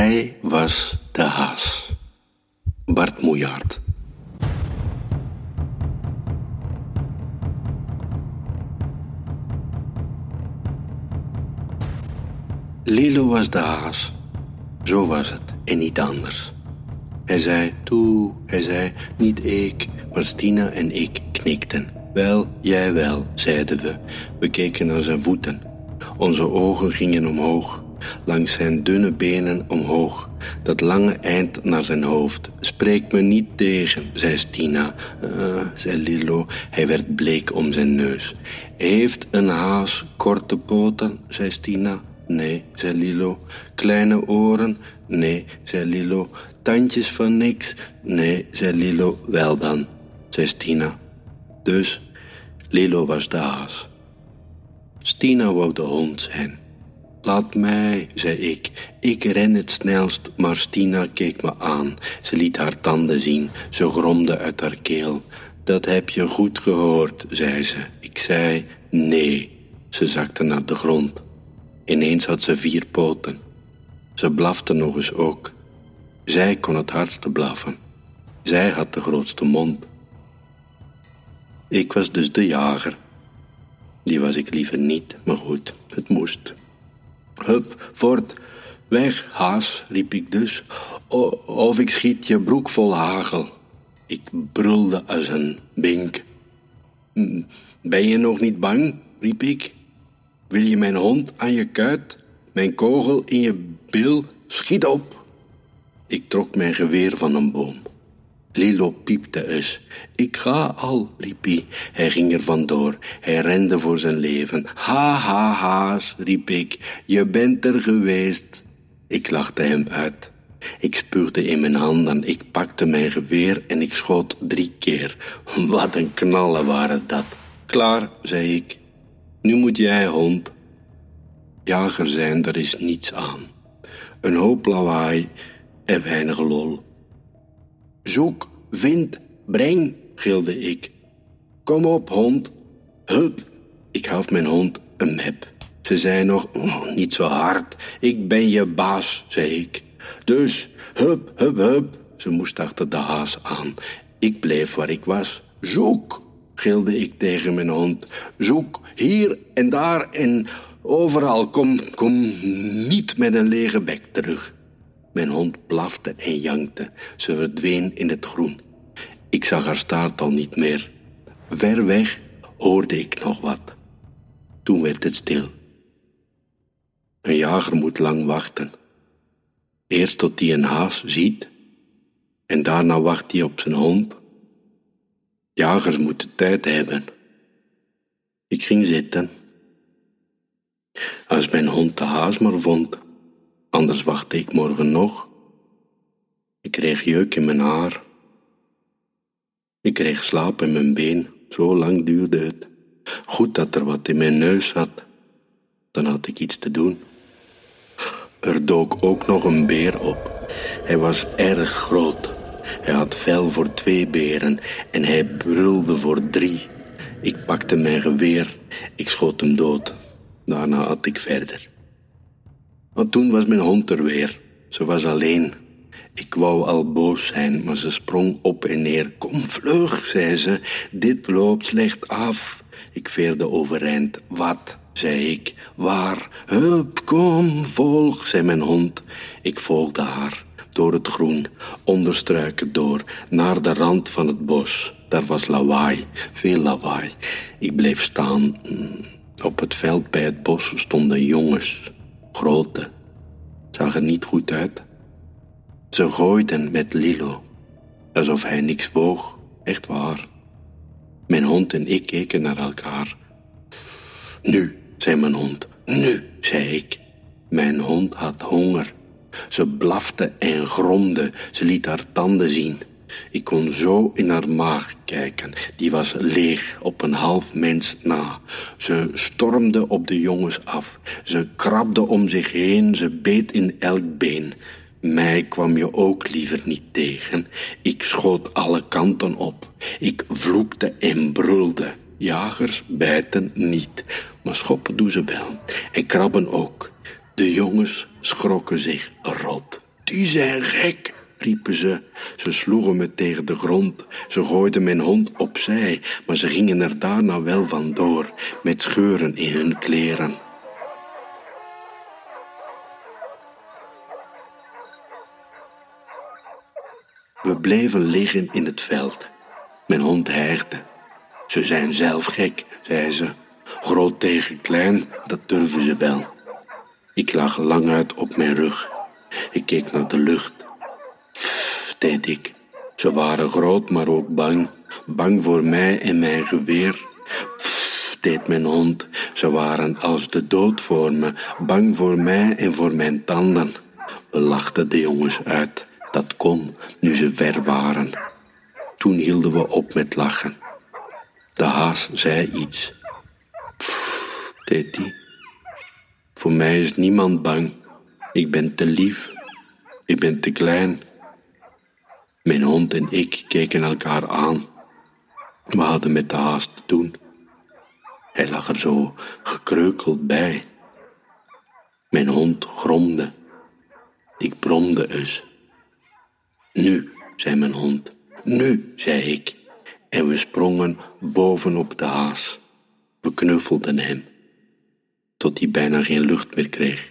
Hij was de haas. Bart Moejaard. Lilo was de haas. Zo was het en niet anders. Hij zei toe, hij zei niet ik, maar Stina en ik knikten. Wel, jij wel, zeiden we. We keken naar zijn voeten. Onze ogen gingen omhoog, langs zijn dunne benen omhoog, dat lange eind naar zijn hoofd. Spreek me niet tegen, zei Stina. Uh, zei Lilo, hij werd bleek om zijn neus. Heeft een haas korte poten, zei Stina. Nee, zei Lilo. Kleine oren? Nee, zei Lilo. Tandjes van niks? Nee, zei Lilo. Wel dan, zei Stina. Dus Lilo was de haas. Stina wou de hond zijn. Laat mij, zei ik. Ik ren het snelst, maar Stina keek me aan. Ze liet haar tanden zien. Ze gromde uit haar keel. Dat heb je goed gehoord, zei ze. Ik zei nee. Ze zakte naar de grond. Ineens had ze vier poten. Ze blafte nog eens ook. Zij kon het hardste blaffen. Zij had de grootste mond. Ik was dus de jager. Die was ik liever niet, maar goed, het moest. Hup, voort, weg, haas, riep ik dus. of ik schiet je broek vol hagel. Ik brulde als een bink. Ben je nog niet bang? riep ik. Wil je mijn hond aan je kuit, mijn kogel in je bil? Schiet op! Ik trok mijn geweer van een boom. Lilo piepte eens. Ik ga al, riep hij. Hij ging er vandoor. Hij rende voor zijn leven. Ha, ha, haas, riep ik. Je bent er geweest. Ik lachte hem uit. Ik spuugde in mijn handen. Ik pakte mijn geweer en ik schoot drie keer. Wat een knallen waren dat. Klaar, zei ik. Nu moet jij, hond. Jager zijn, er is niets aan. Een hoop lawaai en weinig lol. Zoek, vind, breng, gilde ik. Kom op, hond. Hup. Ik gaf mijn hond een mep. Ze zei nog, oh, niet zo hard. Ik ben je baas, zei ik. Dus, hup, hup, hup. Ze moest achter de haas aan. Ik bleef waar ik was. Zoek, gilde ik tegen mijn hond. Zoek hier en daar en overal. Kom, kom niet met een lege bek terug. Mijn hond blafte en jankte. Ze verdween in het groen. Ik zag haar staart al niet meer. Ver weg hoorde ik nog wat. Toen werd het stil. Een jager moet lang wachten. Eerst tot hij een haas ziet, en daarna wacht hij op zijn hond Jagers moeten tijd hebben. Ik ging zitten. Als mijn hond de haas maar vond, anders wachtte ik morgen nog. Ik kreeg jeuk in mijn haar. Ik kreeg slaap in mijn been, zo lang duurde het. Goed dat er wat in mijn neus zat, dan had ik iets te doen. Er dook ook nog een beer op. Hij was erg groot. Hij had vel voor twee beren en hij brulde voor drie. Ik pakte mijn geweer, ik schoot hem dood. Daarna had ik verder. Want toen was mijn hond er weer. Ze was alleen. Ik wou al boos zijn, maar ze sprong op en neer. Kom vlug, zei ze, dit loopt slecht af. Ik veerde overeind. Wat? zei ik. Waar? Hup, kom, volg, zei mijn hond. Ik volgde haar door het groen, onder struiken door, naar de rand van het bos. Daar was lawaai, veel lawaai. Ik bleef staan. Op het veld bij het bos stonden jongens, grote. Zag er niet goed uit. Ze gooiden met Lilo, alsof hij niks woog, echt waar. Mijn hond en ik keken naar elkaar. Nu, zei mijn hond, nu, zei ik. Mijn hond had honger. Ze blafte en gromde. Ze liet haar tanden zien. Ik kon zo in haar maag kijken. Die was leeg, op een half mens na. Ze stormde op de jongens af. Ze krabde om zich heen, ze beet in elk been. Mij kwam je ook liever niet tegen. Ik schoot alle kanten op. Ik vloekte en brulde. Jagers bijten niet, maar schoppen doen ze wel. En krabben ook. De jongens schrokken zich rot. Die zijn gek, riepen ze. Ze sloegen me tegen de grond. Ze gooiden mijn hond opzij, maar ze gingen er daarna wel vandoor, met scheuren in hun kleren. We bleven liggen in het veld. Mijn hond hijgde. Ze zijn zelf gek, zei ze. Groot tegen klein, dat durven ze wel. Ik lag lang uit op mijn rug. Ik keek naar de lucht. Deed ik. Ze waren groot, maar ook bang. Bang voor mij en mijn geweer. Pff, deed mijn hond. Ze waren als de dood voor me. Bang voor mij en voor mijn tanden. We lachten de jongens uit. Dat kon, nu ze ver waren. Toen hielden we op met lachen. De haas zei iets. Pff, deed hij. Voor mij is niemand bang. Ik ben te lief. Ik ben te klein. Mijn hond en ik keken elkaar aan. We hadden met de haas te doen. Hij lag er zo gekreukeld bij. Mijn hond gromde. Ik bromde eens. Nu, zei mijn hond. Nu, zei ik. En we sprongen bovenop de haas. We knuffelden hem, tot hij bijna geen lucht meer kreeg.